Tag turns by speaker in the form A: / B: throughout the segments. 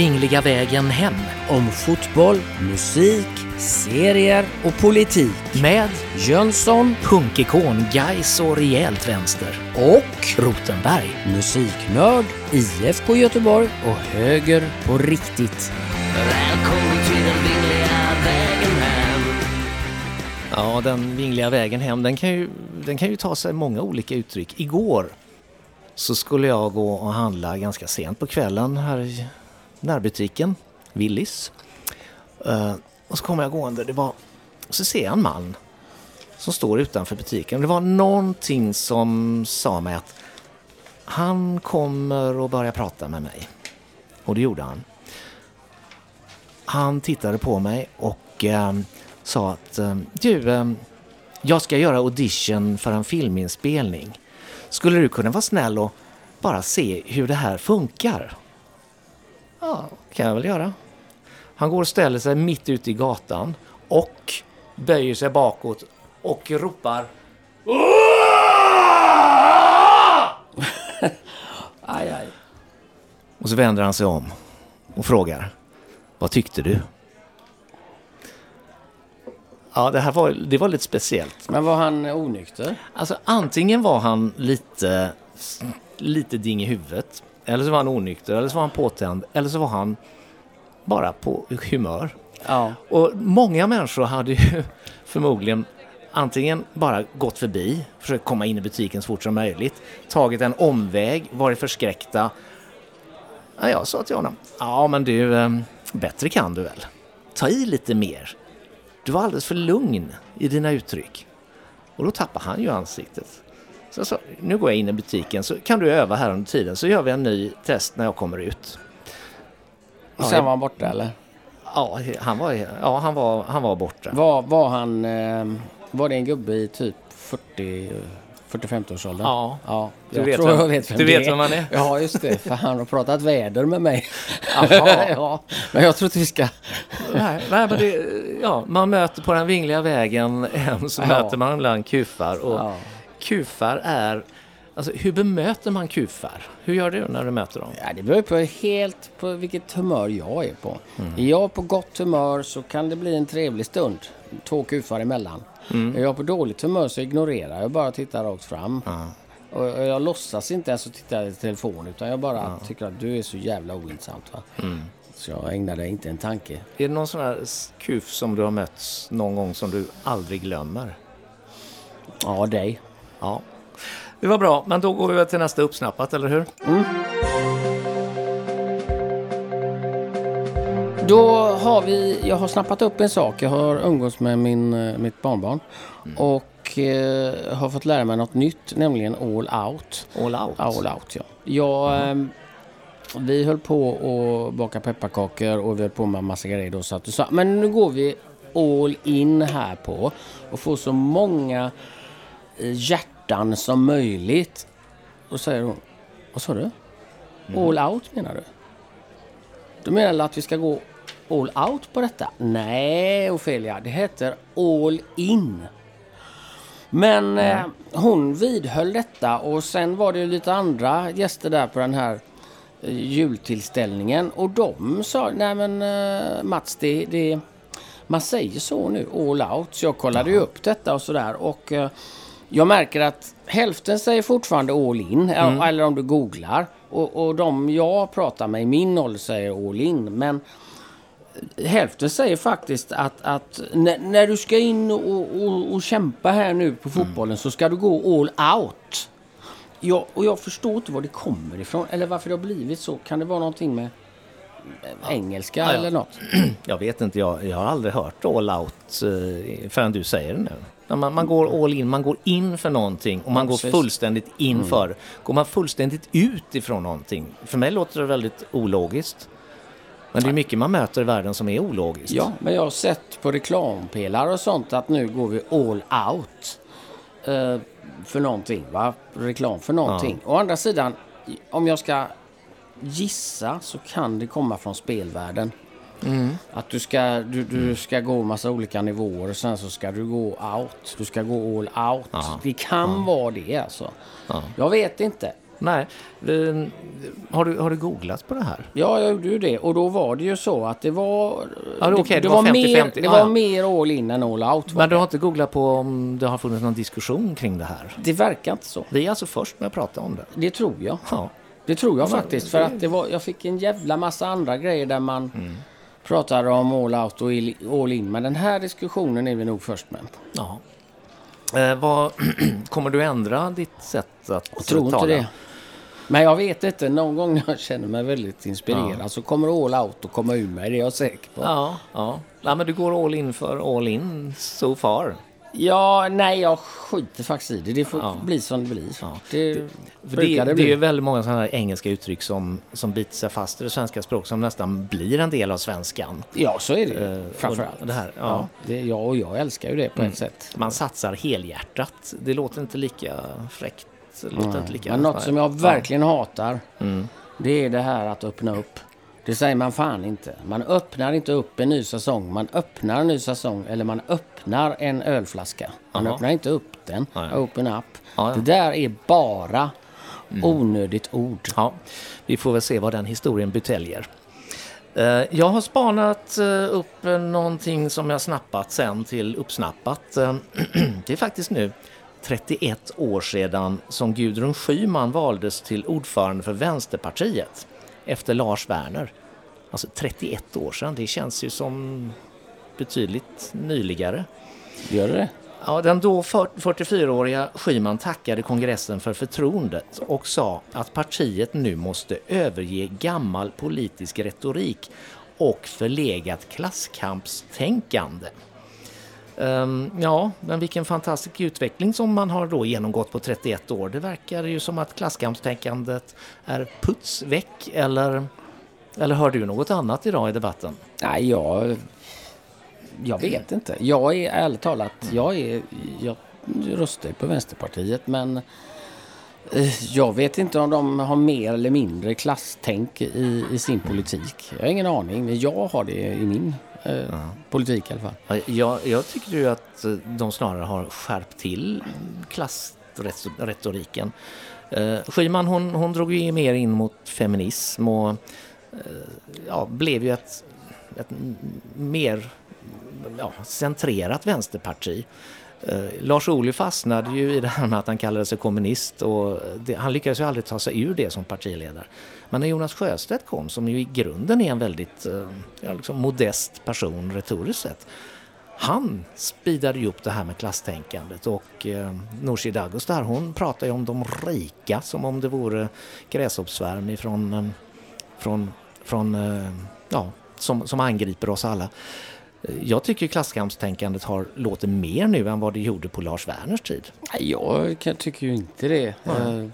A: Den vingliga vägen hem
B: Om fotboll, musik, serier och politik.
A: med
B: Jönsson
A: punkikon, Gais och rejält vänster.
B: och
A: Rotenberg.
B: musiknörd, IFK Göteborg och höger på riktigt.
A: Ja, den vingliga vägen hem, den kan, ju, den kan ju ta sig många olika uttryck. Igår så skulle jag gå och handla ganska sent på kvällen här närbutiken, Willys. Eh, och så kommer jag gående, det var, så ser jag en man som står utanför butiken. Det var någonting som sa mig att han kommer att börja prata med mig. Och det gjorde han. Han tittade på mig och eh, sa att eh, du, eh, jag ska göra audition för en filminspelning. Skulle du kunna vara snäll och bara se hur det här funkar? Ja, kan jag väl göra. Han går och ställer sig mitt ute i gatan och böjer sig bakåt och ropar
B: Aj, aj.
A: Och så vänder han sig om och frågar Vad tyckte du? Ja, det här var, det var lite speciellt.
B: Men var han onykter?
A: Alltså antingen var han lite, lite ding i huvudet. Eller så var han onykter, eller så var han påtänd, eller så var han bara på humör.
B: Ja.
A: Och många människor hade ju förmodligen antingen bara gått förbi, försökt komma in i butiken så fort som möjligt, tagit en omväg, varit förskräckta. Ja, jag sa till honom, ja men du, eh, bättre kan du väl? Ta i lite mer. Du var alldeles för lugn i dina uttryck. Och då tappade han ju ansiktet. Så jag sa, nu går jag in i butiken så kan du öva här under tiden så gör vi en ny test när jag kommer ut.
B: Och sen var han borta eller?
A: Ja, han var, ja, han var, han var borta.
B: Var, var han... Eh, var det en gubbe i typ 40... 40-50-årsåldern?
A: Ja.
B: ja.
A: Du
B: Jag
A: vet
B: tror
A: vem-
B: jag vet vem
A: du vet vem han är?
B: Ja, just det. För han har pratat väder med mig. Ja. Men jag tror inte vi ska...
A: Nej, nej, men det, ja, man möter på den vingliga vägen en så
B: Ja.
A: möter man ibland kufar. Och
B: Ja.
A: Kufar är... Alltså, hur bemöter man kufar? Hur gör du när du möter dem?
B: Ja, det beror på helt på vilket humör jag är på.
A: Mm.
B: Är jag på gott humör så kan det bli en trevlig stund. Två kufar emellan.
A: Mm.
B: Är jag på dåligt humör så ignorerar jag bara tittar rakt fram. Och och jag låtsas inte ens att titta i telefon utan jag bara tycker att du är så jävla ointressant.
A: Mm.
B: Så jag ägnar dig inte en tanke.
A: Är det någon sån här kuf som du har mött någon gång som du aldrig glömmer?
B: Ja, dig.
A: Ja. Det var bra, men då går vi väl till nästa uppsnappat, eller hur?
B: Då har vi, jag har snappat upp en sak. Jag har umgås med min, eh, mitt barnbarn. Och eh, har fått lära mig något nytt, nämligen all out.
A: All out.
B: All out ja. Jag, ehm, vi höll på att baka pepparkakor och vi höll på med massa grejer då. Så att du sa, men nu går vi all in här på och få så många eh, hjärtan som möjligt. Och säger hon, vad sa du? All out menar du? Du menar att vi ska gå all out på detta? Nej, Ofelia, det heter all in. Men eh, hon vidhöll detta och sen var det ju lite andra gäster där på den här eh, jultillställningen och de sa, nej men eh, Mats, det, det, man säger så nu, all out. Så jag kollade ju upp detta och sådär och eh, jag märker att hälften säger fortfarande all in, eh, eller om du googlar. Och, och de jag pratar med i min ålder säger all in. Men hälften säger faktiskt att, att när, när du ska in och, och, och kämpa här nu på fotbollen så ska du gå all out. Ja, och jag förstår inte var det kommer ifrån eller varför det har blivit så. Kan det vara någonting med eh, engelska
A: Ja, ja.
B: eller något?
A: Jag vet inte, jag, jag har aldrig hört all out eh, förrän du säger det nu. Man, man går all in, man går in för någonting och man går.
B: Mm.
A: fullständigt in för. Går man fullständigt ut ifrån någonting? För mig låter det väldigt ologiskt. Men det är mycket man möter i världen som är ologiskt.
B: Ja, men jag har sett på reklampelare och sånt att nu går vi all out. Eh, för någonting, va? Reklam för någonting. Å andra sidan, om jag ska gissa så kan det komma från spelvärlden. Att du ska, du, du ska gå massa olika nivåer och sen så ska du gå out. Du ska gå all out. Det kan vara det alltså. Jag vet inte.
A: Nej. Har du, har du googlat på det här?
B: Ja, jag gjorde ju det. Och då var det ju så att det var...
A: Ja, okej,
B: det,
A: det var 50-50.
B: mer, det var
A: ja.
B: mer all in än all out. var
A: Men du
B: det.
A: har inte googlat på om det har funnits någon diskussion kring det här?
B: det verkar inte så.
A: Vi är alltså först med att prata om det.
B: Det tror jag.
A: Ja.
B: Det tror jag faktiskt. För att det var, jag fick en jävla massa andra grejer där man
A: Mm.
B: pratade om all out och all in. Men den här diskussionen är vi nog först med.
A: ja. Eh, vad, kommer du ändra ditt sätt att
B: Jag tror inte
A: tala?
B: det. Men jag vet inte. Någon gång när jag känner mig väldigt inspirerad så kommer all out att komma ur mig. Det är jag säker på.
A: Ja, ja. ja, men du går all in för all in so far.
B: Ja, nej, jag skiter faktiskt i det. Det får
A: Ja.
B: bli som det blir.
A: Ja.
B: Det,
A: det,
B: det
A: det är ju väldigt många sådana här engelska uttryck som, som biter sig fast i det svenska språket som nästan blir en del av svenskan.
B: Ja, så är det ju. Framförallt.
A: det här, ja.
B: ja. ja, och jag älskar ju det på ett sätt.
A: Man satsar helhjärtat. Det låter inte lika fräckt. Det låter inte lika,
B: Men något som jag verkligen hatar,
A: Mm.
B: det är det här att öppna upp. Det säger man fan inte. Man öppnar inte upp en ny säsong. Man öppnar en ny säsong eller man öppnar en ölflaska. Man
A: Jaha.
B: öppnar inte upp den.
A: Ja, ja.
B: Open up.
A: Ja.
B: Det där är bara onödigt ord.
A: Ja, vi får väl se vad den historien buteljer. Eh, Jag har spanat eh, upp någonting som jag snappat sen till uppsnappat. Eh, Det är faktiskt nu 31 år sedan som Gudrun Schyman valdes till ordförande för Vänsterpartiet efter Lars Werner. Alltså 31 år sedan, det känns ju som betydligt nyligare.
B: Gör det?
A: Ja, den då för- 44-åriga Schyman tackade kongressen för förtroendet och sa att partiet nu måste överge gammal politisk retorik och förlegat klasskampstänkande. Ehm, ja, men vilken fantastisk utveckling som man har då genomgått på 31 år. Det verkar ju som att klasskampstänkandet är puts väck eller, eller hör du något annat idag i debatten?
B: Nej, jag... Jag vet inte. Jag är ärligt talat, jag är... Jag röstar på Vänsterpartiet men eh, jag vet inte om de har mer eller mindre klasstänk i, i sin politik. Jag har ingen aning, men jag har det i min eh, politik i alla fall.
A: Ja, Jag, jag tycker ju att eh, de snarare har skärpt till klassretoriken. Eh, Schyman hon, hon drog ju mer in mot feminism och Eh, ja, blev ju ett, ett mer ja, centrerat vänsterparti. Eh, Lars Ohly fastnade ju i det här med att han kallade sig kommunist och det, han lyckades ju aldrig ta sig ur det som partiledare. Men när Jonas Sjöstedt kom, som ju i grunden är en väldigt eh, ja, liksom modest person retoriskt sett, han speedade ju upp det här med klasstänkandet och eh, Nooshi Dadgostar hon pratar ju om de rika som om det vore gräshoppssvärm ifrån, eh, från, från, eh, ja, som, som angriper oss alla. Jag tycker klasskampstänkandet har låter mer nu än vad det gjorde på Lars Werners tid.
B: Nej, jag tycker ju inte det. Eh,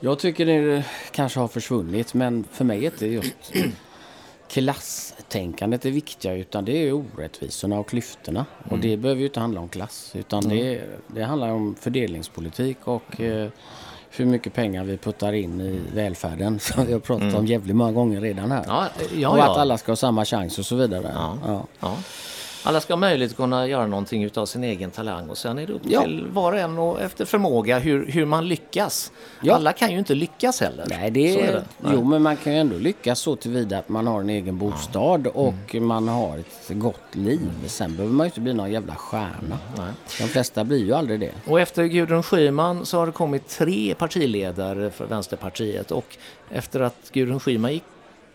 B: Jag tycker det kanske har försvunnit men för mig är inte just klasstänkandet det viktiga utan det är orättvisorna och klyftorna. Och det behöver ju inte handla om klass utan det, det handlar om fördelningspolitik och eh, hur mycket pengar vi puttar in i välfärden. Som vi har pratat om jävligt många gånger redan här.
A: Ja, ja,
B: och att alla ska ha samma chans och så vidare.
A: Ja. Alla ska ha möjlighet att kunna göra någonting utav sin egen talang och sen är det upp
B: Ja.
A: till var och en och efter förmåga hur, hur man lyckas.
B: Ja.
A: Alla kan ju inte lyckas heller.
B: Nej, det är,
A: är det.
B: Jo, men man kan ju ändå lyckas så tillvida att man har en egen bostad och man har ett gott liv. Sen behöver man ju inte bli någon jävla stjärna.
A: Nej.
B: De flesta blir ju aldrig det.
A: Och efter Gudrun Schyman så har det kommit tre partiledare för Vänsterpartiet och efter att Gudrun Schyman gick,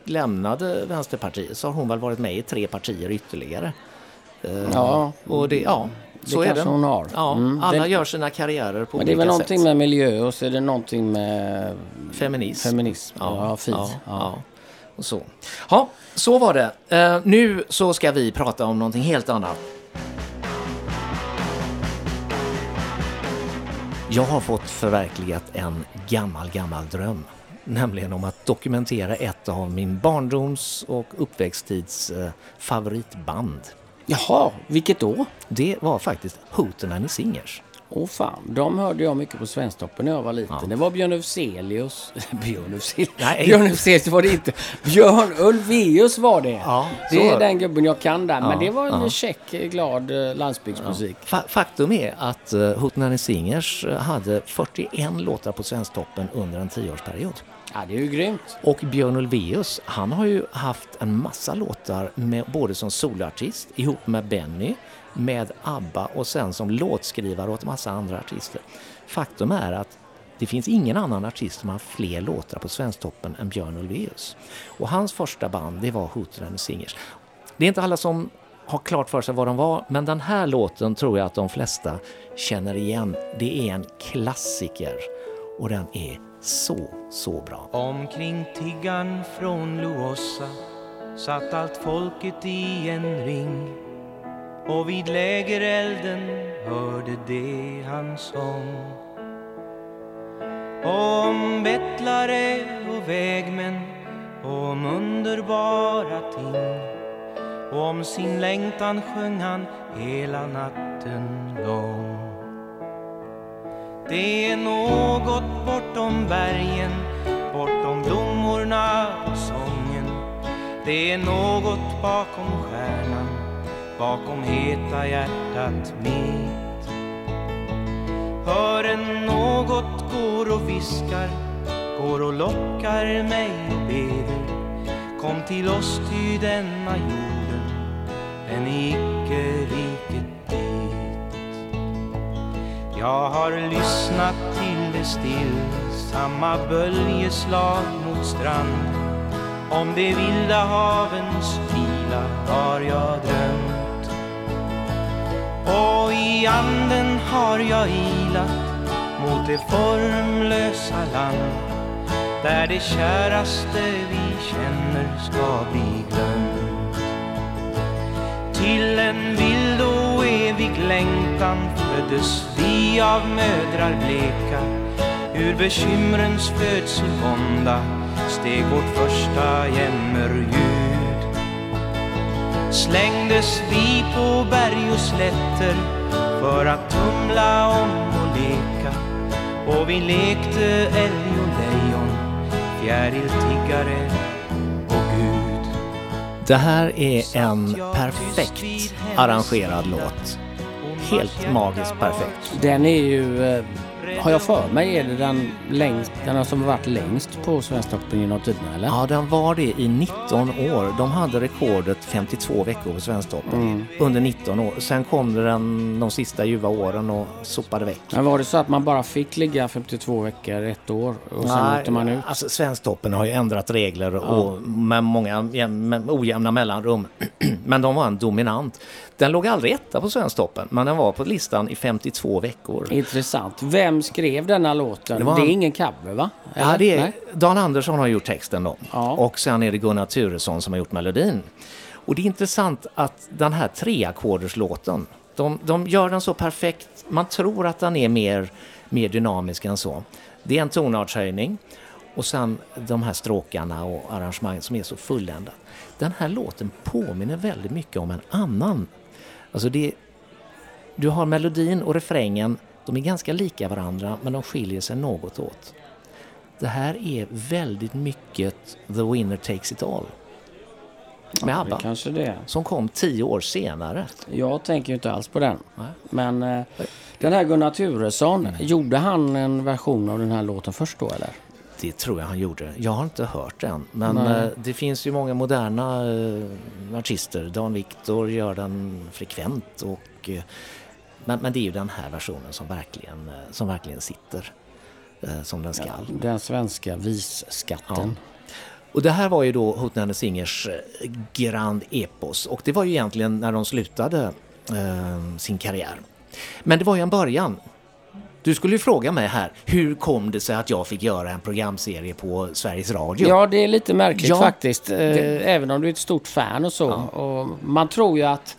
A: lämnade Vänsterpartiet så har hon väl varit med i tre partier ytterligare.
B: Ja,
A: Och det, ja,
B: det
A: så är det.
B: kanske hon har.
A: Ja,
B: Mm,
A: alla
B: det-
A: gör sina karriärer på
B: Men det är
A: olika
B: väl någonting
A: sätt.
B: med miljö och så är det någonting med
A: Feminism.
B: feminism. Ja, fint.
A: Ja,
B: Ja.
A: ja. Och så. Ja, så var det. Eh, nu så ska vi prata om någonting helt annat. Jag har fått förverkligat en gammal, gammal dröm. Nämligen om att dokumentera ett av min barndoms och uppväxttids eh, favoritband.
B: Jaha, vilket då?
A: Det var faktiskt Hootenanny Singers.
B: Åh fan, de hörde jag mycket på Svensktoppen när jag var liten. Det var Björn Ufzelius. Björn Ufzelius?
A: Nej.
B: Björn Ufzelius var det inte. Björn Ulvaeus var det.
A: Ja,
B: det är den gubben jag kan där. Men
A: Ja,
B: det var en
A: ja.
B: check, glad eh, landsbygdsmusik.
A: Fa- Faktum är att uh, Hootenanny Singers eh, hade 41 låtar på Svensktoppen under en tioårsperiod.
B: Ja, det är ju grymt.
A: Och Björn Ulvaeus, han har ju haft en massa låtar med, både som soloartist ihop med Benny, med ABBA och sen som låtskrivare åt massa andra artister. Faktum är att det finns ingen annan artist som har fler låtar på Svensktoppen än Björn Ulvaeus. Och hans första band, det var Hootenanny Singers. Det är inte alla som har klart för sig vad de var, men den här låten tror jag att de flesta känner igen. Det är en klassiker och den är så, så bra.
C: Omkring tiggan från Luossa satt allt folket i en ring och vid lägerelden hörde det han sång. Om bettlare och vägmän och om underbara ting och om sin längtan sjöng han hela natten lång. Det är något bortom bergen, bortom blommorna och sången. Det är något bakom stjärnan, bakom heta hjärtat mitt. Hör en något går och viskar, går och lockar mig och beder. Kom till oss ty denna jorden, den är icke riket. Jag har lyssnat till det stillsamma böljeslag mot strand. Om de vilda havens vila har jag drömt. Och i anden har jag ilat mot det formlösa land Där det käraste vi känner föddes vi av mödrar bleka. Ur bekymrens födselvånda steg vårt första jämmerljud. Slängdes vi på berg och slätter för att tumla om och leka. Och vi lekte älg och lejon, och Gud.
A: Det här är en perfekt arrangerad låt. Helt magiskt perfekt.
B: Den är ju, eh, har jag för mig, är det den, längst, den har som varit längst på Svensktoppen genom tiderna eller?
A: Ja, den var det i 19 år. De hade rekordet 52 veckor på Svensktoppen under 19 år. Sen kom den de sista ljuva åren och sopade väck.
B: Men var det så att man bara fick ligga 52 veckor ett år och sen åkte man ut?
A: alltså Svensktoppen har ju ändrat regler och med många med ojämna mellanrum. men de var en dominant. Den låg aldrig etta på Svensktoppen, men den var på listan i 52 veckor.
B: Intressant. Vem skrev denna låten?
A: Det
B: Det,
A: var
B: är
A: han-
B: ingen cover va?
A: Ja, det är,
B: Nej?
A: Dan Andersson har gjort texten då.
B: Ja.
A: Och sen är det Gunnar Turesson som har gjort melodin. Och det är intressant att den här treackorders-låten, de, de gör den så perfekt. Man tror att den är mer, mer dynamisk än så. Det är en tonartshöjning och sen de här stråkarna och arrangemangen som är så fulländat. Den här låten påminner väldigt mycket om en annan. Alltså det, du har melodin och refrängen, de är ganska lika varandra men de skiljer sig något åt. Det här är väldigt mycket The Winner Takes It All. Med
B: Det
A: ABBA.
B: kanske det.
A: Som kom tio år senare.
B: Jag tänker inte alls på den.
A: Nej.
B: Men eh, den här Gunnar Turesson, gjorde han en version av den här låten först då eller?
A: Det tror jag han gjorde. Jag har inte hört den. Men
B: Nej.
A: eh, det finns ju många moderna eh, artister. Dan Victor gör den frekvent. Och, eh, men, men det är ju den här versionen som verkligen, som verkligen sitter som den ska.
B: Den svenska visskatten.
A: Och det här var ju då Hootenanny Singers Grand Epos och det var ju egentligen när de slutade eh, sin karriär. Men det var ju en början. Du skulle ju fråga mig här, hur kom det sig att jag fick göra en programserie på Sveriges Radio?
B: Ja, det är lite märkligt
A: Ja,
B: faktiskt. Eh, Även om du är ett stort fan och så. Och man tror ju att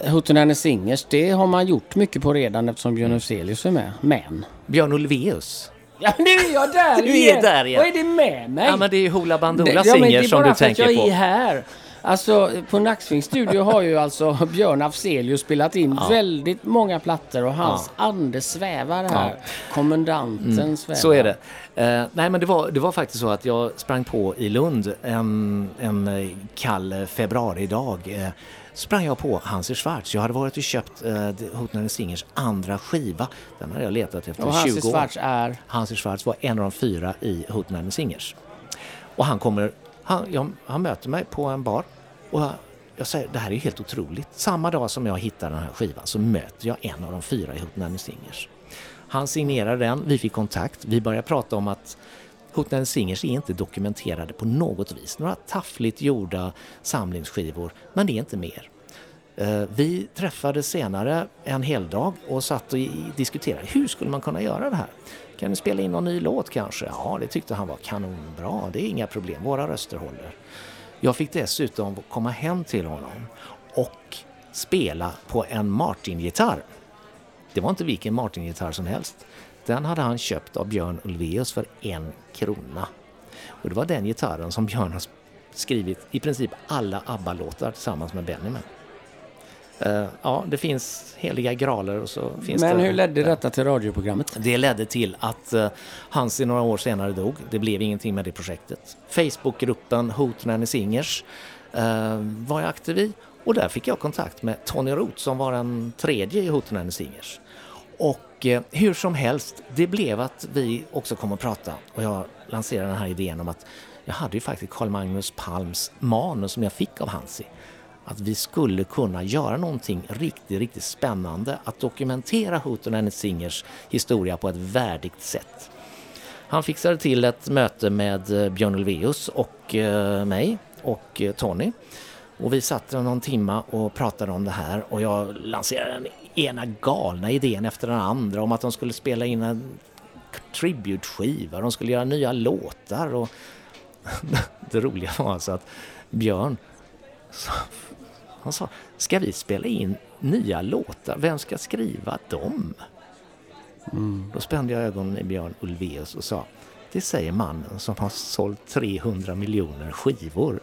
B: eh, Hootenanny Singers, det har man gjort mycket på redan eftersom Björn Afzelius är med. Men...
A: Björn Ulvaeus.
B: Ja, nu är jag där
A: Du är
B: igen!
A: där igen.
B: Vad är det med mig?
A: Ja men det är ju Hoola Bandoola
B: ja, men det
A: Singers
B: är
A: som
B: bara
A: du
B: för att
A: tänker
B: jag
A: på.
B: är här. Alltså på Nacksving Studio har ju alltså Björn Afzelius spelat in
A: Ja.
B: väldigt många plattor och hans ande svävar här. Kommendanten svävar.
A: Så är det. Eh, nej, men det var, det var faktiskt så att jag sprang på i Lund en, en eh, kall februaridag. Eh, sprang jag på Hansi Schwarz. Jag hade varit och köpt eh, Hotnande Singers andra skiva. Den hade jag letat efter
B: Och
A: i 20
B: Hansi
A: år.
B: Schwarz är...
A: Hansi Schwarz var en av de fyra i Hotnande Singers. Och han kommer, han, jag, han möter mig på en bar och jag, jag säger det här är helt otroligt. Samma dag som jag hittar den här skivan så möter jag en av de fyra i Hootenanny Singers. Han signerar den, vi fick kontakt, vi började prata om att Hootenanny Singers är inte dokumenterade på något vis. Några taffligt gjorda samlingsskivor, men det är inte mer. Eh, vi träffades senare en hel dag och satt och diskuterade hur skulle man kunna göra det här? Kan du spela in någon ny låt kanske? Ja, det tyckte han var kanonbra. Det är inga problem, våra röster håller. Jag fick dessutom komma hem till honom och spela på en Martin-gitarr. Det var inte vilken Martin-gitarr som helst. Den hade han köpt av Björn Ulvaeus för en krona. Och det var den gitarren som Björn har skrivit i princip alla ABBA-låtar tillsammans med Benny med. Eh, ja, det finns heliga graler och så finns
B: Men
A: det...
B: hur ledde detta till radioprogrammet?
A: Det ledde till att uh, Hansi några år senare dog. Det blev ingenting med det projektet. Facebookgruppen Hot Nanny Singers eh, var jag aktiv i och där fick jag kontakt med Tony Roth som var den tredje i Hot Nanny Singers. Och eh, hur som helst, det blev att vi också kom att prata och jag lanserade den här idén om att jag hade ju faktiskt Carl Magnus Palms manus som jag fick av Hansi att vi skulle kunna göra någonting riktigt, riktigt spännande. Att dokumentera Houghton and Singers historia på ett värdigt sätt. Han fixade till ett möte med eh, Björn Ulvaeus och eh, mig och eh, Tony. Och vi satt någon timma och pratade om det här och jag lanserade den ena galna idén efter den andra om att de skulle spela in en tributskiva, de skulle göra nya låtar och det roliga var alltså att Björn sa, han sa, ska vi spela in nya låtar? Vem ska skriva dem? Då spände jag ögonen i Björn Ulvaeus och sa, det säger mannen som har sålt 300 miljoner skivor.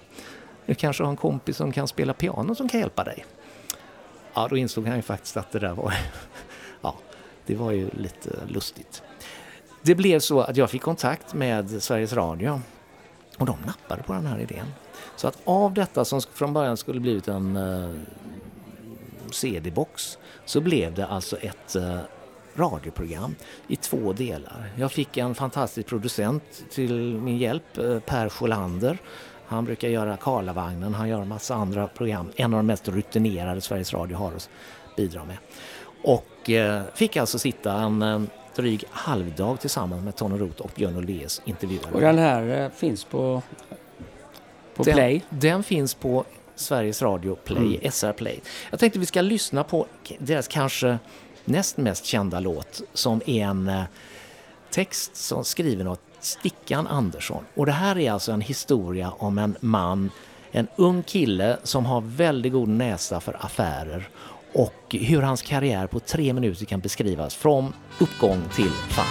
A: Du kanske har en kompis som kan spela piano som kan hjälpa dig? Ja, då insåg han ju faktiskt att det där var, ja, det var ju lite lustigt. Det blev så att jag fick kontakt med Sveriges Radio och de nappade på den här idén. Så att av detta som från början skulle blivit en eh, CD-box så blev det alltså ett eh, radioprogram i två delar. Jag fick en fantastisk producent till min hjälp, eh, Per Sjolander. Han brukar göra Karlavagnen, han gör en massa andra program. En av de mest rutinerade Sveriges Radio har att bidra med. Och eh, fick alltså sitta en eh, dryg halvdag tillsammans med Tony Roth och Björn Ulvaeus intervjuade.
B: Och den här eh, finns på, på
A: Den,
B: Play.
A: den finns på Sveriges Radio Play, SR Play. Jag tänkte vi ska lyssna på deras kanske näst mest kända låt som är en eh, text som skriven av Stickan Andersson. Och det här är alltså en historia om en man, en ung kille som har väldigt god näsa för affärer och hur hans karriär på tre minuter kan beskrivas från uppgång till fall.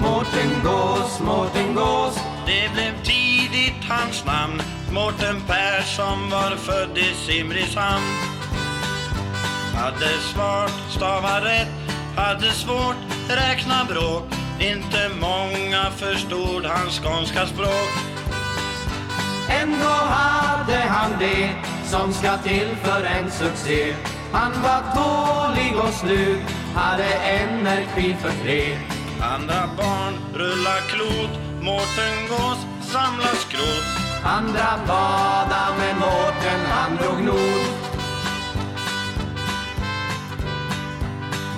C: Mårten Gås, Mårten Gås tidigt hans namn. Mårten Persson var född i Simrishamn. Hade svårt stava rätt Hade svårt räkna bråk. Inte många förstod hans skånska språk.
D: Ändå hade han det som ska till för en succé. Han var tålig och snygg, hade energi för fred
C: Andra barn rulla klot Mårten Gås samla skrot.
D: Andra bada men Mårten han drog not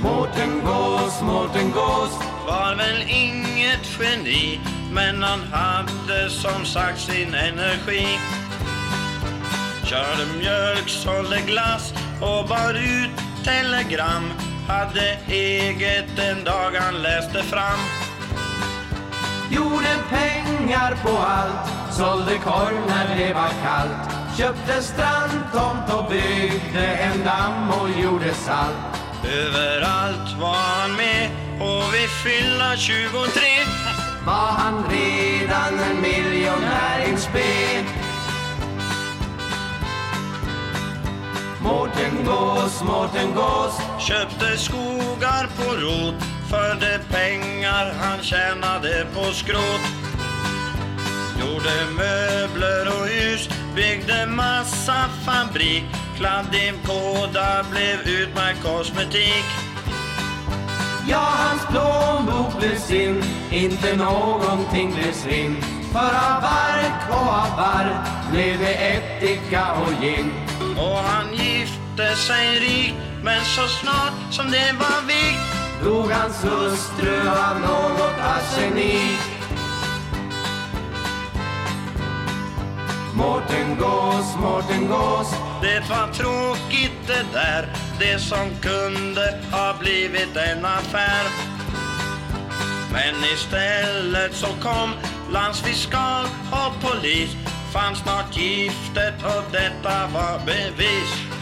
D: Mårten Gås, Mårten Gås.
C: Var väl inget geni Men han hade som sagt sin energi. Körde mjölk, sålde glass och bar ut telegram. Hade eget den dag han läste fram.
D: Gjorde pengar på allt. Sålde korv när det var kallt. Köpte strandtomt och byggde en damm och gjorde salt.
C: Överallt var han med och vid fylla 23
D: Var han redan en miljonär in spe Mårten Gås, Mårten Gås.
E: Köpte skogar på rot för de pengar han tjänade på skrot. Gjorde möbler och hus, byggde massa fabrik. Kladdimkåda blev utmärkt kosmetik.
D: Ja, hans plånbok blev sin, inte någonting blev svinn. För av bark och av barr blev det ättika och gin.
E: Och han gifte sig rik, men så snart som det var vikt
D: Dog hans hustru av något arsenik. Mårten Gås, Mårten Gås
E: Det var tråkigt det där, det som kunde ha blivit en affär. Men istället så kom landsfiskal och polis, fann snart giftet och detta var bevis.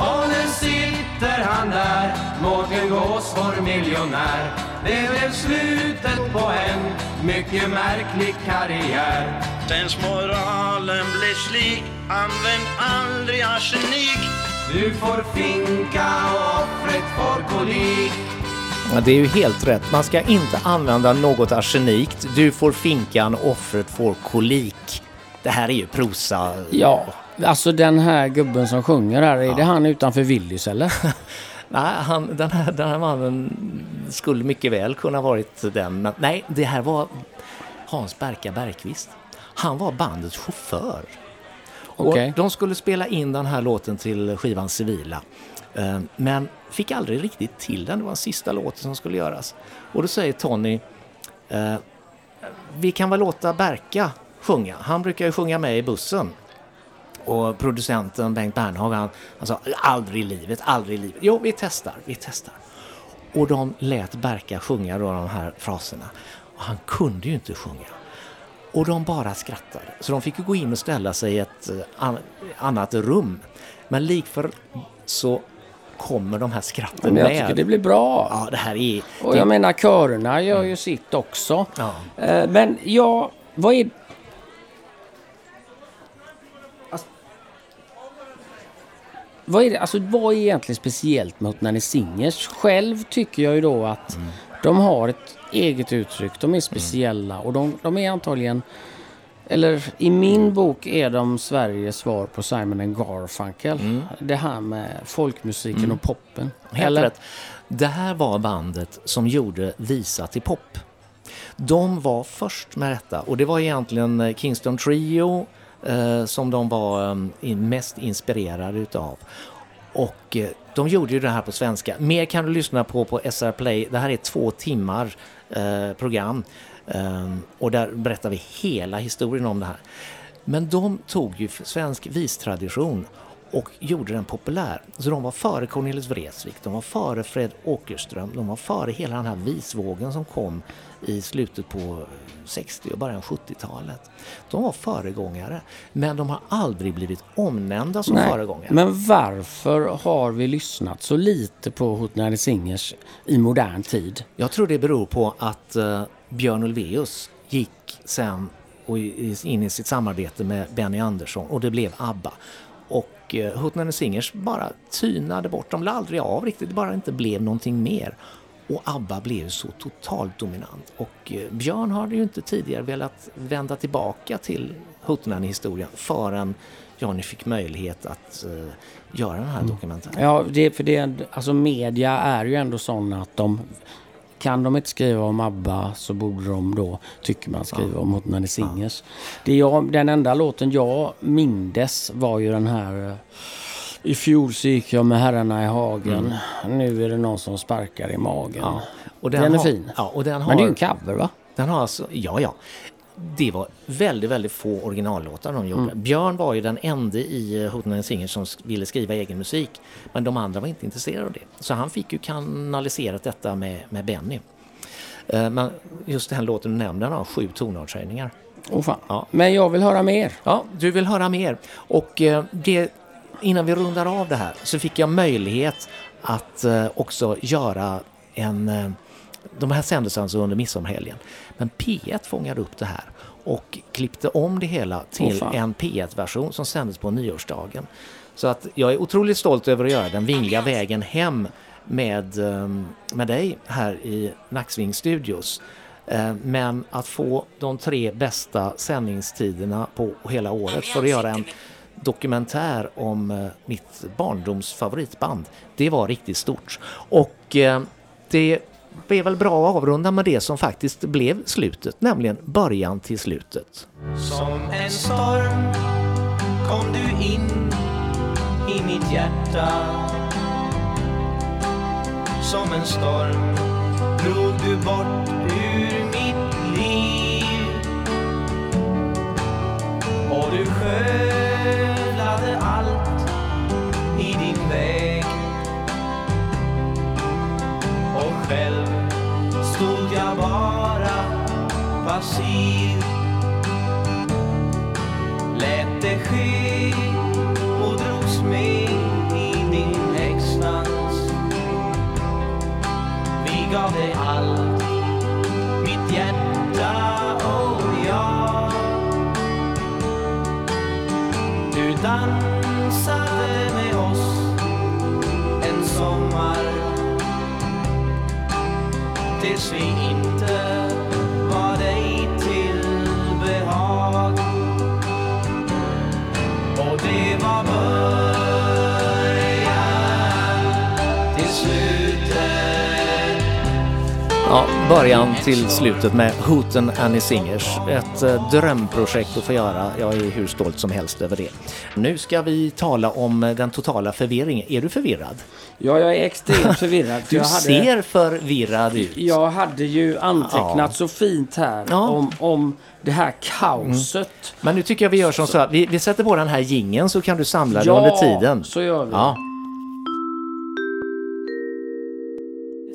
D: Och nu sitter han där, Mårten Gås vår miljonär. Det blev slutet på en mycket märklig karriär.
E: Sensmoralen blev slik, använd aldrig arsenik.
D: Du får finka och offret får kolik.
A: Ja, det är ju helt rätt. Man ska inte använda något arsenikt. Du får finkan, offret får kolik. Det här är ju prosa.
B: Ja, alltså den här gubben som sjunger här, är det han utanför Willys eller?
A: Nej, han, den, här, den här mannen skulle mycket väl kunna varit den. Men nej, det här var Hans Berka Bergqvist. Han var bandets chaufför.
B: Okej.
A: Och de skulle spela in den här låten till skivan Civila. Eh, Men fick aldrig riktigt till den. Det var en sista låt som skulle göras. Och då säger Tony, eh, vi kan väl låta Berka sjunga. Han brukar ju sjunga med i bussen. Och producenten Bengt Bernhag, han, han sa aldrig i livet, aldrig i livet. Jo, vi testar, vi testar. Och de lät Berka sjunga då de här fraserna. Och han kunde ju inte sjunga. Och de bara skrattade. Så de fick ju gå in och ställa sig i ett eh, an- annat rum. Men likför så kommer de här skratten
B: Men jag
A: med.
B: tycker det blir bra.
A: Ja, det här är...
B: Och jag menar körerna gör ju sitt också.
A: Ja.
B: Eh, Men ja, vad är... Alltså- Vad är, det, alltså, vad är egentligen speciellt med Hotnani Singers? Själv tycker jag ju då att de har ett eget uttryck. De är speciella och de, de är antagligen... Eller i min bok är de Sveriges svar på Simon Garfunkel. Det här med folkmusiken och poppen.
A: Helt rätt. Det här var bandet som gjorde visa till pop. De var först med detta och det var egentligen Kingston Trio Eh, som de var eh, mest inspirerade utav. Och eh, de gjorde ju det här på svenska. Mer kan du lyssna på på SR Play. Det här är två timmar eh, program eh, och där berättar vi hela historien om det här. Men de tog ju svensk vistradition och gjorde den populär. Så de var före Cornelis Vreeswijk, de var före Fred Åkerström, de var före hela den här visvågen som kom i slutet på 60 och början 70-talet. De var föregångare, men de har aldrig blivit omnämnda som föregångare.
B: Men varför har vi lyssnat så lite på Hotnani Singers i modern tid?
A: Jag tror det beror på att eh, Björn Ulvaeus gick sen och in i sitt samarbete med Benny Andersson och det blev ABBA. Och eh, Singers bara tynade bort, de la aldrig av riktigt, det bara inte blev någonting mer. Och ABBA blev så totalt dominant. Och eh, Björn hade ju inte tidigare velat vända tillbaka till Hootenanny-historien förrän Johnny fick möjlighet att eh, göra den här dokumentären.
B: Ja, det, för det, alltså media är ju ändå sådana att de kan de inte skriva om ABBA så borde de då, tycker man, skriva om Hotnani Singers. Det jag, den enda låten jag mindes var ju den här eh, I fjol så gick jag med herrarna i hagen. Nu är det någon som sparkar i magen.
A: Ja, och
B: den, är
A: har-
B: fin.
A: Ja, och den har,
B: Men det är ju en cover va?
A: Den har alltså, ja, ja. Det var väldigt, väldigt få originallåtar de gjorde. Björn var ju den enda i Hotline Singers som ville skriva egen musik. Men de andra var inte intresserade av det. Så han fick ju kanaliserat detta med, med Benny. Eh, Men just den låten du nämnde, den har sju tonartshöjningar.
B: Åh fan.
A: Ja.
B: Men jag vill höra mer.
A: Ja, du vill höra mer. Och eh, det, innan vi rundar av det här så fick jag möjlighet att eh, också göra en... Eh, de här sändes alltså under midsommarhelgen. Men P1 fångade upp det här och klippte om det hela till
B: fan.
A: en P1-version som sändes på nyårsdagen. Så att jag är otroligt stolt över att göra den vingliga vägen hem med, ehm, med dig här i Nacksving Studios. Eh, Men att få de tre bästa sändningstiderna på hela året för att göra en dokumentär om eh, mitt barndoms favoritband, det var riktigt stort. Och eh, det blev väl bra att avrunda med det som faktiskt blev slutet, nämligen början till slutet.
C: Som en storm kom du in i mitt hjärta Som en storm drog du bort ur mitt liv Och du sköt massiv Lät det ske och drogs med i din häxdans Vi gav dig allt, mitt hjärta och jag. Du dansade med oss en sommar. Tills vi inte
A: Ja, början till slutet med Hooten Annie Singers. Ett eh, drömprojekt att få göra. Jag är hur stolt som helst över det. Nu ska vi tala om eh, den totala förvirringen. Är du förvirrad?
B: Ja, jag är extremt förvirrad. för
A: Du
B: hade,
A: ser förvirrad ut.
B: Jag hade ju antecknat
A: Ja.
B: så fint här
A: Ja.
B: om, om det här kaoset.
A: Men nu tycker jag vi gör som så att vi, vi sätter på den här gingen så kan du samla dig under tiden.
B: så gör vi.
A: Ja.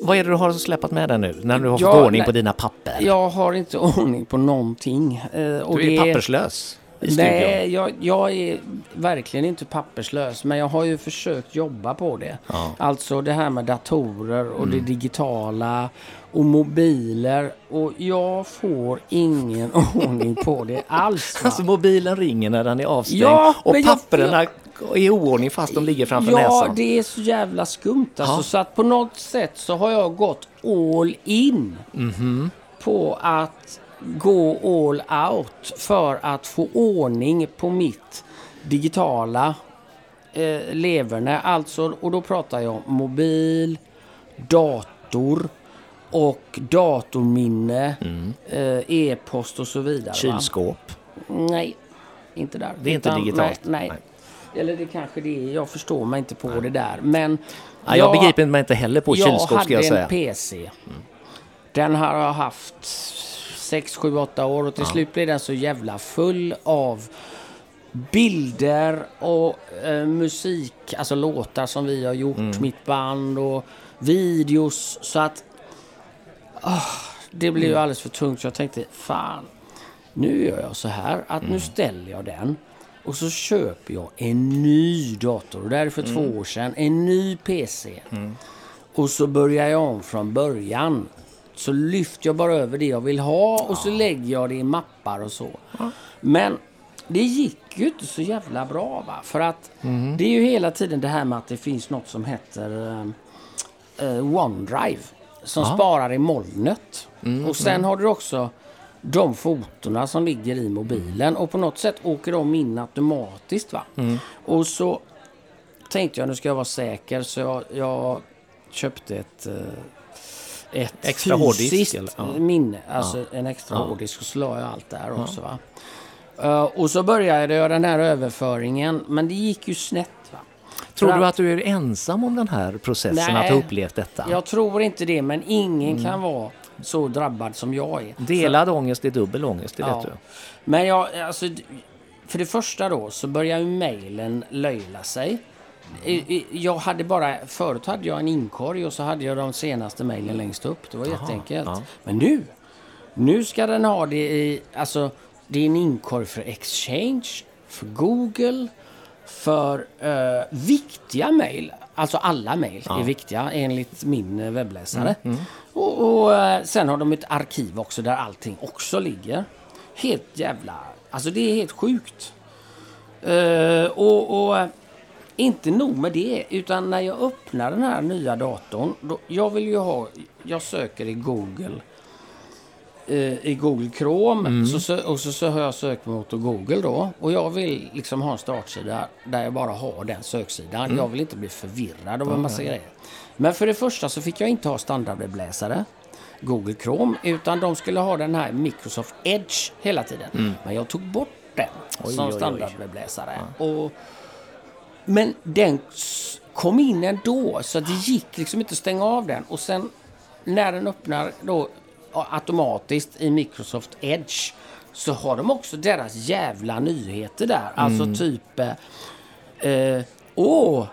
A: Vad är det du har släpat med dig nu när du har fått
B: Ja,
A: ordning
B: nej.
A: på dina papper?
B: Jag har inte ordning på någonting. eh, Och
A: du är
B: det
A: papperslös i studion.
B: Nej, jag, jag är verkligen inte papperslös. Men jag har ju försökt jobba på det.
A: Ja. Mm.
B: Alltså det här med datorer och det digitala och mobiler. Och jag får ingen ordning på det alls. Va?
A: Alltså mobilen ringer när den är avstängd
B: Ja,
A: och
B: men jag-
A: papperna är i oordning fast de ligger framför
B: ja,
A: näsan.
B: det är så jävla skumt alltså.
A: Ja.
B: Så att på något sätt så har jag gått all in
A: Mhm.
B: på att gå all out för att få ordning på mitt digitala eh, leverne. Alltså, och då pratar jag om mobil, dator och datorminne, eh, e-post och så vidare. va?
A: Mm. Kylskåp.
B: Nej, inte där.
A: Det är inte digitalt.
B: Nej, nej. Eller det kanske det är. Jag förstår mig inte på det där. Men
A: Ja, jag begriper mig inte heller på
B: jag
A: kylskåp ska jag
B: hade
A: säga.
B: en PC. Den har jag haft 6, 7, 8 år och till slut blev den så jävla full av bilder och eh, musik, alltså låtar som vi har gjort,
A: Mm.
B: mitt band och videos. Så att ah, det blev
A: Mm.
B: ju alldeles för tungt. Så jag tänkte, fan, nu gör jag så här att
A: Mm.
B: nu ställer jag den och så köper jag en ny dator. Och det här är för
A: Mm.
B: två år sedan. En ny PC. Och så börjar jag om från början. Så lyfter jag bara över det jag vill ha och så lägger jag det i mappar och så. Men det gick ju inte så jävla bra va. För att det är ju hela tiden det här med att det finns något som heter eh, OneDrive. Som sparar i molnet. och sen har du också de fotona som ligger i mobilen. Och på något sätt åker de in automatiskt va. Och så tänkte jag nu ska jag vara säker så jag, jag köpte ett, eh, ett
A: Extra hårddisk,
B: fysiskt?
A: Ja.
B: minne. Alltså en extra hårddisk och så la jag allt där också. Va? Eh, och så började jag den här överföringen men det gick ju snett. Va?
A: Tror
B: För
A: du att du är ensam om den här processen,
B: Nej.
A: att ha upplevt detta?
B: Jag tror inte det men ingen kan vara så drabbad som jag är.
A: Delad ångest är dubbel ångest, det vet du.
B: Men jag, alltså, för det första då så börjar ju mejlen löjla sig. Jag hade bara, förut hade jag en inkorg och så hade jag de senaste mejlen längst upp. Det var jätteenkelt.
A: ja.
B: Men nu, nu ska den ha det i, alltså det är en inkorg för Exchange, för Google, för eh, viktiga mejl. Alltså alla mejl är viktiga enligt min eh, webbläsare. Och, och eh, sen har de ett arkiv också där allting också ligger. Helt jävla... Alltså det är helt sjukt. Eh, och, och eh, inte nog med det, utan när jag öppnar den här nya datorn. Då, jag vill ju ha, jag söker i Google. Eh, I Google Chrome så, sö- och så, så har jag sökmotor Google då. Och jag vill liksom ha en startsida där jag bara har den söksidan. Jag vill inte bli förvirrad av en massa grejer. Men för det första så fick jag inte ha standardwebbläsare. Google Chrome, utan de skulle ha den här Microsoft Edge hela tiden. Men jag tog bort den
A: Oj,
B: som standardwebbläsare. Och, men den kom in ändå, så det gick liksom inte att stänga av den. Och sen när den öppnar då automatiskt i Microsoft Edge så har de också deras jävla nyheter där. Alltså typ... eh, Eh, åh,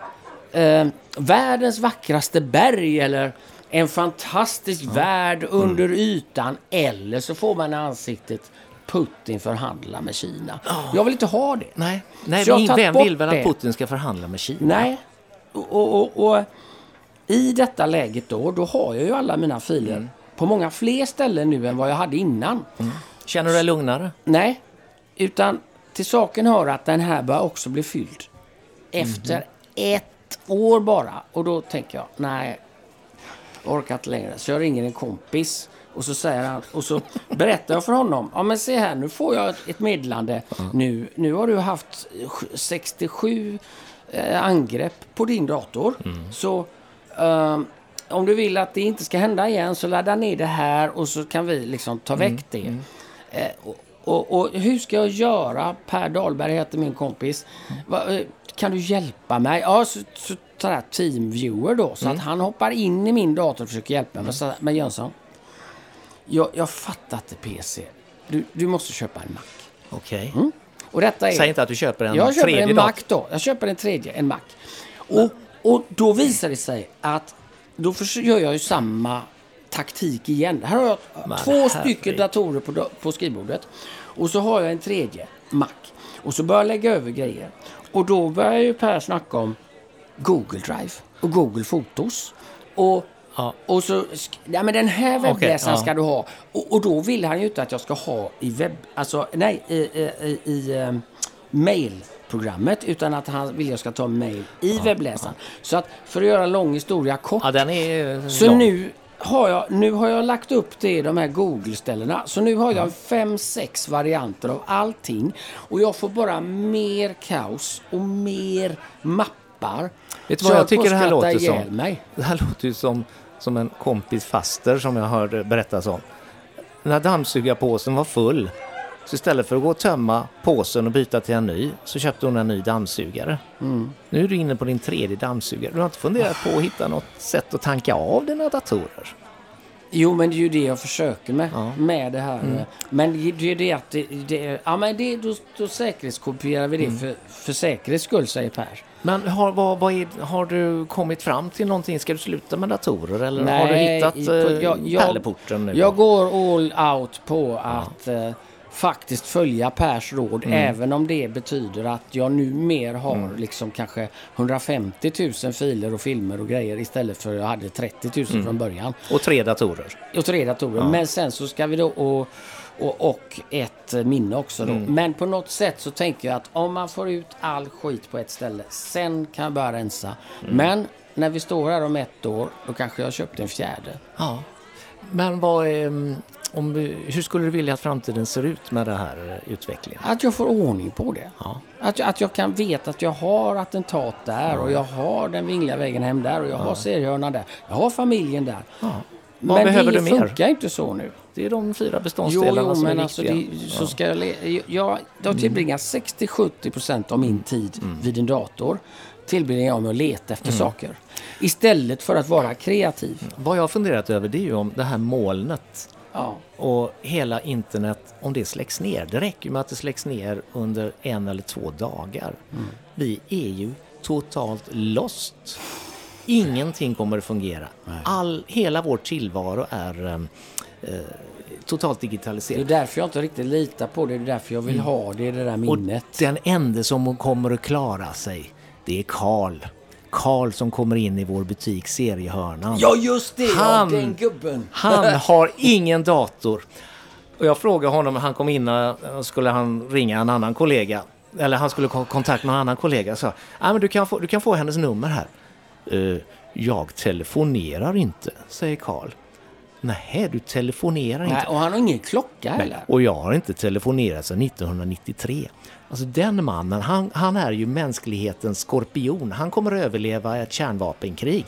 B: eh, världens vackraste berg eller en fantastisk värld under ytan. Eller så får man ansiktet Putin förhandla med Kina. Jag vill inte ha det.
A: Nej, Nej men vem vill väl att Putin ska förhandla med Kina?
B: Nej. Och, och, och, och i detta läget då, då har jag ju alla mina filer på många fler ställen nu än vad jag hade innan.
A: Känner du dig lugnare?
B: Nej, utan till saken hör att den här bör också bli fylld. Efter ett år bara. Och då tänker jag, nej, inte längre. Så jag ringer en kompis och så säger han, och så berättar jag för honom. Ja men se här, nu får jag ett meddelande. Nu, nu har du haft 67 eh, angrepp på din dator. Så ehm, om du vill att det inte ska hända igen så ladda ner det här och så kan vi liksom ta väck det. Eh, och, och, och hur ska jag göra? Per Dahlberg heter min kompis. Va, eh, kan du hjälpa mig? Ja, så, så tar jag Teamviewer då. Så att han hoppar in i min dator och försöker hjälpa mig. Men Jönsson, jag, jag fattar inte PC. Du, du måste köpa en Mac.
A: Okej.
B: Och detta är...
A: Säg inte att du köper en
B: Jag köper
A: tredje
B: en. Mac då. Jag köper en tredje, en Mac. Och, och då visar det sig att då gör jag ju samma taktik igen. Här har jag
A: Men
B: två
A: herregud.
B: stycken datorer på, på skrivbordet. Och så har jag en tredje Mac. Och så börjar jag lägga över grejer. Och då börjar ju Per snacka om Google Drive och Google Fotos. Och,
A: Ja.
B: och så, ja men den här webbläsaren
A: ja.
B: ska du ha. Och, och då vill han ju inte att jag ska ha i webb, alltså nej, i, i, i, i um, mailprogrammet. Utan att han vill att jag ska ta mail i webbläsaren. Så att för att göra en lång historia kort.
A: Ja, den är eh,
B: Så
A: lång.
B: nu har, jag, nu har jag lagt upp det i de här Google-ställena. Så nu har jag fem, sex varianter av allting. Och jag får bara mer kaos och mer mappar.
A: Vet du vad jag
B: på
A: tycker det här låter som?
B: Mig.
A: Det här låter ju som, som en kompis faster som jag hörde berättas om. När dammsugarpåsen var full, så istället för att gå och tömma påsen och byta till en ny, så köpte hon en ny dammsugare.
B: Mm.
A: Nu är du inne på din tredje dammsugare. Du har inte funderat på att hitta något sätt att tanka av dina datorer?
B: Jo, men det är ju det jag försöker med.
A: Ja.
B: Med det här.
A: Mm.
B: Men det är det att det, det, ja, men det, då, då säkerhetskopierar vi det
A: Mm.
B: för, för säkerhets skull, säger Per.
A: Men har, vad, vad är, har du kommit fram till någonting? Ska du sluta med datorer eller har du hittat
B: i- på-
A: eh,
B: jag- jag-
A: pärleporten nu?
B: Jag går all out på att eh, faktiskt följa Pers råd.
A: Mm.
B: Även om det betyder att jag nu mer har liksom kanske 150 000 filer och filmer och grejer istället för jag hade 30 000
A: Mm.
B: från början.
A: Och tre datorer.
B: Och tre datorer. Men sen så ska vi då... Och, och, och ett minne också då.
A: Mm.
B: Men på något sätt så tänker jag att om man får ut all skit på ett ställe, sen kan jag börja rensa.
A: Mm.
B: Men när vi står här om ett år, då kanske jag köpt en fjärde.
A: Ja. Men vad är, mm, om, hur skulle du vilja att framtiden ser ut med den här utvecklingen?
B: Att jag får ordning på det.
A: Ja.
B: Att, jag- att jag kan veta att jag har attentat där och jag har den vingliga vägen hem där och jag har seriehörnan där. Jag har familjen där.
A: Ja. Vad
B: Men
A: behöver
B: det
A: du mer?
B: funkar inte så nu.
A: Det är de fyra
B: Jo,
A: beståndsdelarna
B: jo
A: som är
B: alltså
A: viktiga.
B: det, så ska jag, jag, jag tillbringar 60-70 procent av min tid vid en dator tillbringar jag med att leta efter saker. Istället för att vara kreativ.
A: Vad jag har funderat över det är ju om det här molnet
B: Ja.
A: Och hela internet, om det släcks ner. Det räcker med att det släcks ner under en eller två dagar. Vi är ju totalt lost. Ingenting kommer att fungera. All, hela vår tillvaro är eh, eh, totalt
B: Det är
A: digitaliserad.
B: därför jag inte riktigt litar på det. Det är därför jag vill ha det, det där minnet.
A: Och den enda som kommer att klara sig, det är Karl. Karl som kommer in i vår butik Seriehörnan.
B: Ja, just det!
A: Han-
B: ja, den gubben!
A: Han har ingen dator. Och jag frågade honom, han kom in och skulle han ringa en annan kollega. eller han skulle ha kontakt med en annan kollega, sa ah, men du, kan få, du kan få hennes nummer här. "Eh, jag telefonerar inte, säger Karl. Nej, du telefonerar inte.
B: Nej, och han har ingen klocka heller.
A: och jag har inte telefonerat sedan 1993. Alltså den mannen, han, han är ju mänsklighetens skorpion. Han kommer att överleva ett kärnvapenkrig.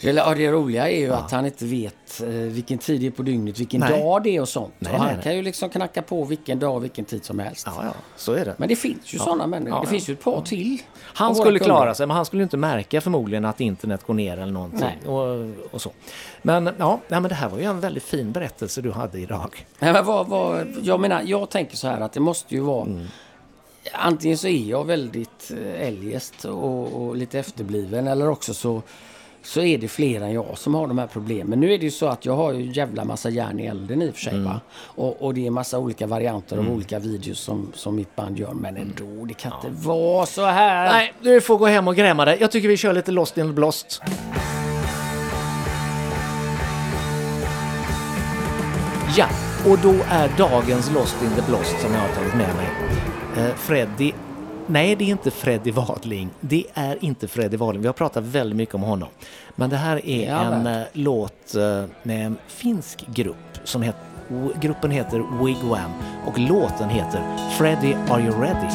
B: Det, ja, det roliga är ju att han inte vet eh, vilken tid det är på dygnet, vilken
A: Nej.
B: dag det är och sånt.
A: Nej,
B: och han
A: nej,
B: kan ju liksom knacka på vilken dag och vilken tid som helst.
A: Ja, ja, så är det.
B: Men det finns ju sådana människor.
A: Ja,
B: det
A: ja.
B: finns ju ett par till.
A: Han skulle klara sig, men han skulle inte märka förmodligen att internet går ner eller någonting. Och, och så. Men ja, nej, men det här var ju en väldigt fin berättelse du hade idag.
B: Nej, men vad, vad, jag menar, jag tänker så här att det måste ju vara...
A: Mm.
B: Antingen så är jag väldigt eh, eljest och, och lite efterbliven eller också så, så är det fler än jag som har de här problemen. Nu är det ju så att jag har ju jävla massa järn i elden i och för sig.
A: Mm.
B: Och, och det är massa olika varianter av olika videos som, som mitt band gör. Men ändå, det kan inte vara så här.
A: Nej, du får gå hem och gräma dig. Jag tycker vi kör lite Lost in the Blost. Ja, och då är dagens Lost in the Blost som jag har tagit med mig. Eh, Freddy... Nej, det är inte Freddy Wadling. Det är inte Freddy Wadling. Vi har pratat väldigt mycket om honom. Men det här är
B: Ja,
A: en
B: väl.
A: eh, låt eh, med en finsk grupp. Som heter, gruppen heter Wigwam och låten heter Freddy Are You Ready?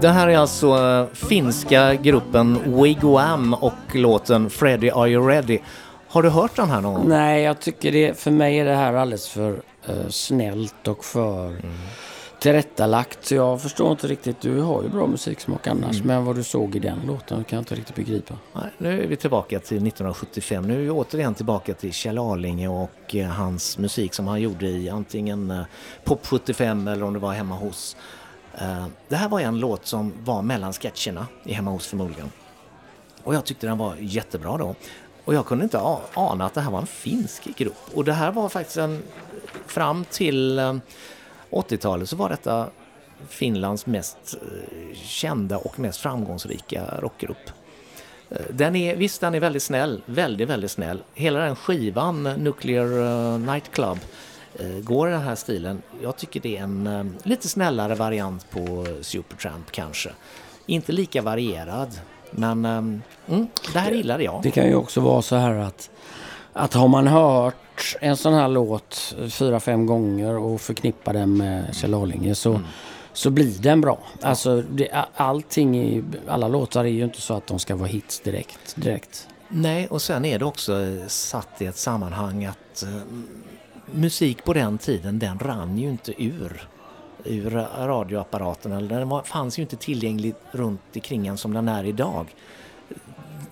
A: Det här är alltså eh, finska gruppen Wigwam och låten Freddy Are You Ready. Har du hört den här någon gång?
B: Nej, jag tycker det, för mig är det här alldeles för eh, snällt och för
A: Mm.
B: tillrättalagt. Så jag förstår inte riktigt. Du har ju bra musiksmak annars.
A: Mm.
B: Men vad du såg i den låten kan jag inte riktigt begripa.
A: Nej, nu är vi tillbaka till 1975. Nu är vi återigen tillbaka till Kjell Arlinge och eh, hans musik som han gjorde i antingen eh, Pop 75 eller om det var Hemma hos. Eh, det här var en låt som var mellan sketcherna i Hemma hos förmodligen. Och jag tyckte den var jättebra då. Och jag kunde inte ana att det här var en finsk grupp. Och det här var faktiskt en... Fram till eh, 80-talet så var detta Finlands mest eh, kända och mest framgångsrika rockgrupp. Den är, visst, den är väldigt snäll. Väldigt, väldigt snäll. Hela den skivan, Nuclear Nightclub, går i den här stilen. Jag tycker det är en eh, lite snällare variant på Supertramp kanske. Inte lika varierad, men eh, mm, det här gillade jag.
B: Det kan ju också vara så här att, att har man hört en sån här låt fyra, fem gånger och förknippar den med Kjell Arlinge så, så blir den bra. Alltså det, allting, i, alla låtar är ju inte så att de ska vara hits direkt. direkt.
A: Nej, och sen är det också eh, satt i ett sammanhang att eh, musik på den tiden, den rann ju inte ur ur radioapparaterna. Den var, fanns ju inte tillgänglig runt omkring en som den är idag.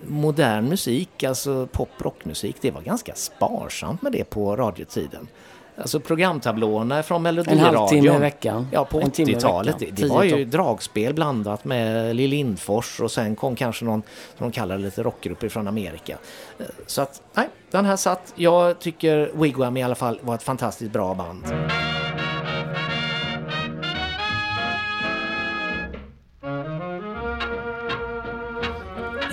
A: Modern musik, alltså pop rockmusik, det var ganska sparsamt med det på radiotiden. Alltså programtablåerna från
B: En
A: Melodiradion.
B: halvtimme i veckan.
A: Ja, på
B: En timme i
A: 80-talet. Det, det var ju dragspel blandat med Lill Lindfors och sen kom kanske någon, som de kallar det, lite rockgrupper från Amerika. Så att, nej, den här satt. Jag tycker Wigwam i alla fall var ett fantastiskt bra band.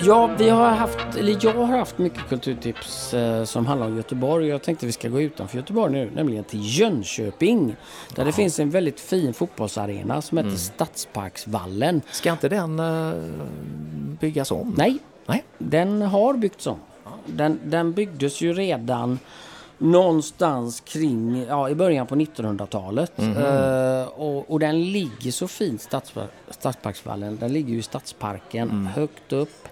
B: Ja, vi har haft, eller jag har haft mycket kulturtips eh, som handlar om Göteborg. Jag tänkte vi ska gå utanför Göteborg nu, nämligen till Jönköping. Där det finns en väldigt fin fotbollsarena som heter Stadsparksvallen.
A: Ska inte den eh, byggas om?
B: Nej,
A: Nej.
B: den har byggts om. Den, den byggdes ju redan någonstans kring, ja i början på 1900-talet. Eh, och, och den ligger så fint, Stadspark, Stadsparksvallen. Den ligger ju i Stadsparken, högt upp.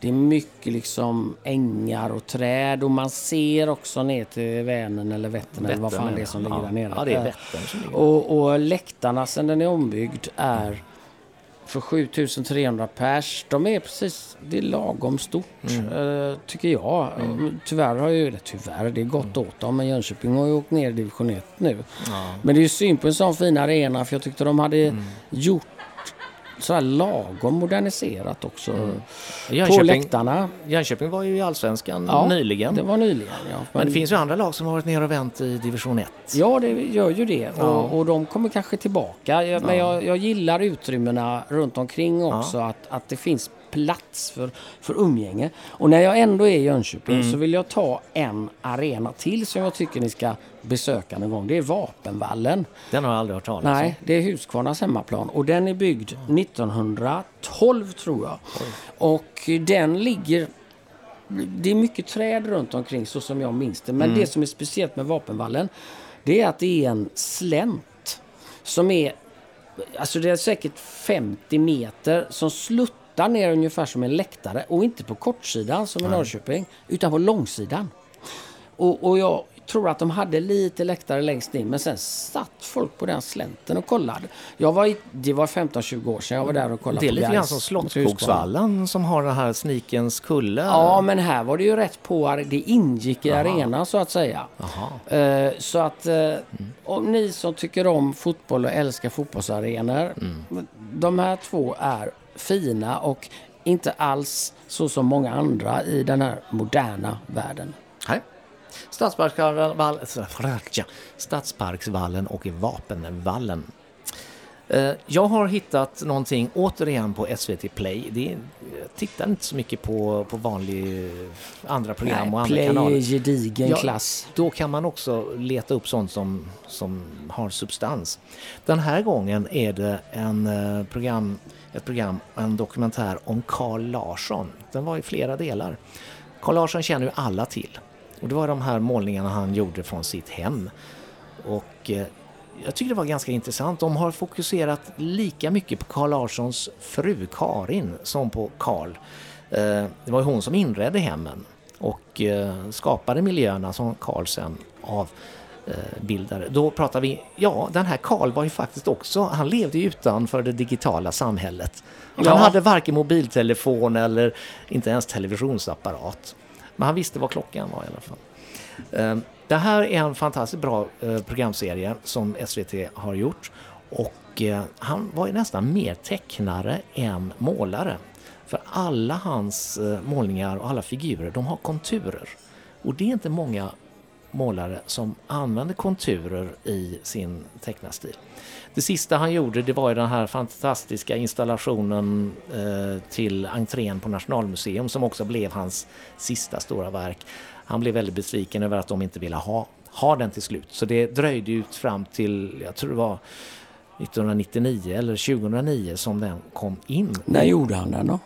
B: Det är mycket liksom ängar och träd och man ser också ner till Vänern eller Vättern eller vad fan det är som ligger
A: ja.
B: där nere.
A: Ja, det är Vättern som ligger
B: och, och läktarna sen den är ombyggd är för 7300 pers. De är precis, det är lagom stort eh, tycker jag. Mm. Tyvärr har ju, tyvärr, det är gott åt dem men Jönköping har ju åkt ner i division 1 nu. Men det är ju synd på en sån fin arena för jag tyckte de hade gjort så här lagom moderniserat också. På
A: Jönköping,
B: läktarna.
A: Jönköping var ju i Allsvenskan
B: Ja,
A: nyligen.
B: Det var nyligen ja.
A: Men det finns ju andra lag som har varit ner och vänt i division 1.
B: Ja, det gör ju det. Och, och de kommer kanske tillbaka. Men jag, jag gillar utrymmena runt omkring också. Att, att det finns plats för, för umgänge. Och när jag ändå är i Jönköping så vill jag ta en arena till som jag tycker ni ska besöka någon gång. Det är Vapenvallen.
A: Den har jag aldrig hört talas om.
B: Nej, det är Husqvarnas hemmaplan. Och den är byggd 1912 tror jag. Och den ligger... Det är mycket träd runt omkring så som jag minns det. Men det som är speciellt med Vapenvallen det är att det är en slänt som är... Alltså det är säkert 50 meter som sluttar ner ungefär som en läktare. Och inte på kortsidan som i Norrköping utan på långsidan. Och, och jag tror att de hade lite läktare längst in men sen satt folk på den slänten och kollade. Jag var i, det var 15-20 år sedan jag var där och kollade
A: Det är
B: på
A: lite grann som. Slottsskogsvallen som har den här Snikens kulle.
B: Ja, men här var det ju rätt på. Det ingick i arenan så att säga. Eh, så att eh, om ni som tycker om fotboll och älskar fotbollsarenor. De här två är fina och inte alls så som många andra i den här moderna världen.
A: Nej. Stadsparksvallen, och Vapenvallen. Eh, Jag har hittat någonting återigen på SVT Play. Det jag tittar inte så mycket på, på vanlig eh, andra program och
B: Nej,
A: andra
B: play
A: kanaler.
B: är gedigen
A: Ja,
B: klass.
A: Då kan man också leta upp sånt som, som har substans. Den här gången är det en eh, program, ett program, en dokumentär om Carl Larsson. Den var i flera delar. Carl Larsson känner ju alla till. Och det var de här målningarna han gjorde från sitt hem. Och eh, jag tycker det var ganska intressant. De har fokuserat lika mycket på Carl Larssons fru Karin som på Carl. Eh, det var ju hon som inredde hemmen och eh, skapade miljöerna som Carl sen av avbildade. Då pratar vi, ja den här Carl var ju faktiskt också, han levde ju utanför det digitala samhället. Han
B: Ja.
A: hade varken mobiltelefon eller inte ens televisionsapparat. Men han visste vad klockan var i alla fall. Eh, Det här är en fantastiskt bra eh, programserie som SVT har gjort. Och eh, han var ju nästan mer tecknare än målare. För alla hans eh, målningar och alla figurer, de har konturer. Och det är inte många målare som använder konturer i sin tecknarstil. Det sista han gjorde det var ju den här fantastiska installationen eh, till entrén på Nationalmuseum som också blev hans sista stora verk. Han blev väldigt besviken över att de inte ville ha, ha den till slut. Så det dröjde ut fram till, jag tror det var 1999 eller 2009 som den kom in.
B: När gjorde han den då?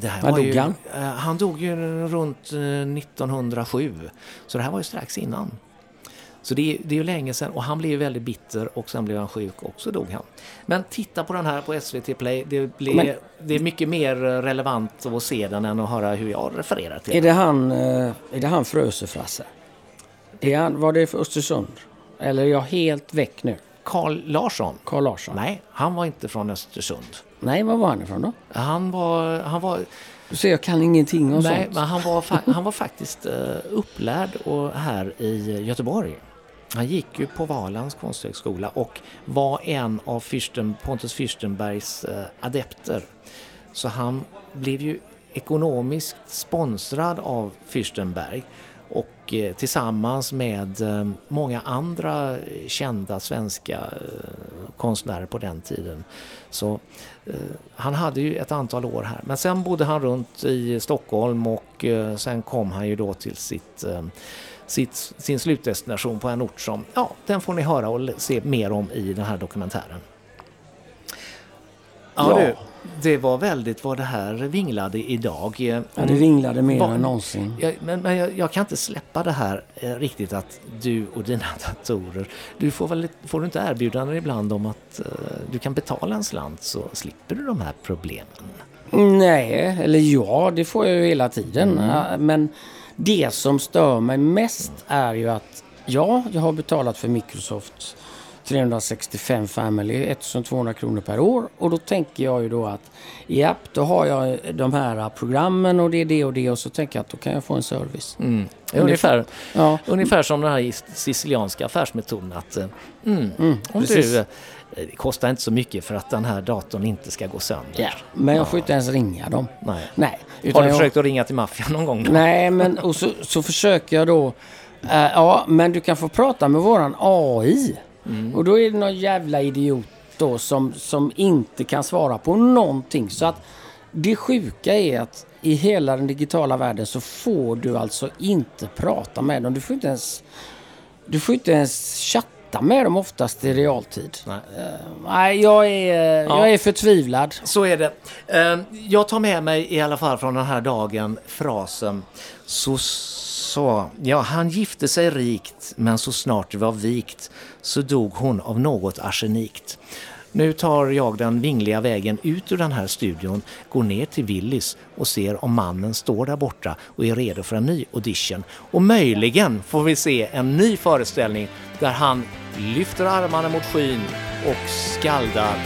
A: Det här var
B: dog
A: ju,
B: han?
A: eh, han dog ju runt eh, 1907. Så det här var ju strax innan. Så det är, det är ju länge sedan och han blev väldigt bitter och sen blev han sjuk och så dog han. Men titta på den här på SVT Play. Det, blir,
B: Men-
A: det är mycket mer relevant att se den än att höra hur jag refererar till
B: Är
A: den.
B: det han, eh, är det han Frösö-Frasse? Är han, var det för Östersund? Eller är jag helt väck nu?
A: Carl Larsson?
B: Carl Larsson?
A: Nej, han var inte från Östersund.
B: Nej, var var han ifrån då?
A: Han var, han var,
B: Du ser, jag kan ingenting om
A: nej,
B: sånt.
A: men han var, han var faktiskt eh, upplärd och här i Göteborg. Han gick ju på Valands konsthögskola och var en av fyrsten, Pontus Fürstenbergs eh, adepter. Så han blev ju ekonomiskt sponsrad av Fürstenberg och eh, tillsammans med eh, många andra kända svenska eh, konstnärer på den tiden. Så eh, han hade ju ett antal år här. Men sen bodde han runt i Stockholm och eh, sen kom han ju då till sitt, eh, sitt, sin slutdestination på en ort som, ja, den får ni höra och se mer om i den här dokumentären. Ja,
B: Ja.
A: Du, det var väldigt vad det här vinglade idag.
B: Ja, det ringlade mer
A: Vad-
B: än någonsin.
A: jag, men men jag, jag kan inte släppa det här eh, riktigt att du och dina datorer, du får väl får du inte erbjudanden ibland om att eh, du kan betala en slant så slipper du de här problemen.
B: Nej, eller ja, det får jag ju hela tiden. Ja, Men det som stör mig mest är ju att ja, jag har betalat för Microsoft 365 Family, 1200 kronor per år. Och då tänker jag ju då att japp, då har jag de här programmen och det är det och det och så tänker jag att då kan jag få en service.
A: Mm. Ungefär,
B: Ja,
A: ungefär som den här sicilianska affärsmetoden att eh, mm, om
B: precis.
A: du, eh, det kostar inte så mycket för att den här datorn inte ska gå sönder.
B: ja. Men jag får inte ens ringa dem.
A: Nej.
B: Nej.
A: Har du
B: jag-
A: försökt att ringa till maffian någon gång? Då?
B: Nej, men och så, så försöker jag då. eh, ja, men du kan få prata med våran AI. Och då är det någon jävla idiot då som, som inte kan svara på någonting. Så att det sjuka är att i hela den digitala världen så får du alltså inte prata med dem. Du får inte ens, du får inte ens chatta med dem oftast i realtid.
A: Nej.
B: Nej, jag är,
A: Ja.
B: jag är förtvivlad.
A: Så är det. Eh, Jag tar med mig i alla fall från den här dagen frasen så sa, ja han gifte sig rikt men så snart det var vikt så dog hon av något arsenikt. Nu tar jag den vingliga vägen ut ur den här studion, går ner till Willys och ser om mannen står där borta och är redo för en ny audition. Och möjligen får vi se en ny föreställning där han lyfter armarna mot skyn och skaldar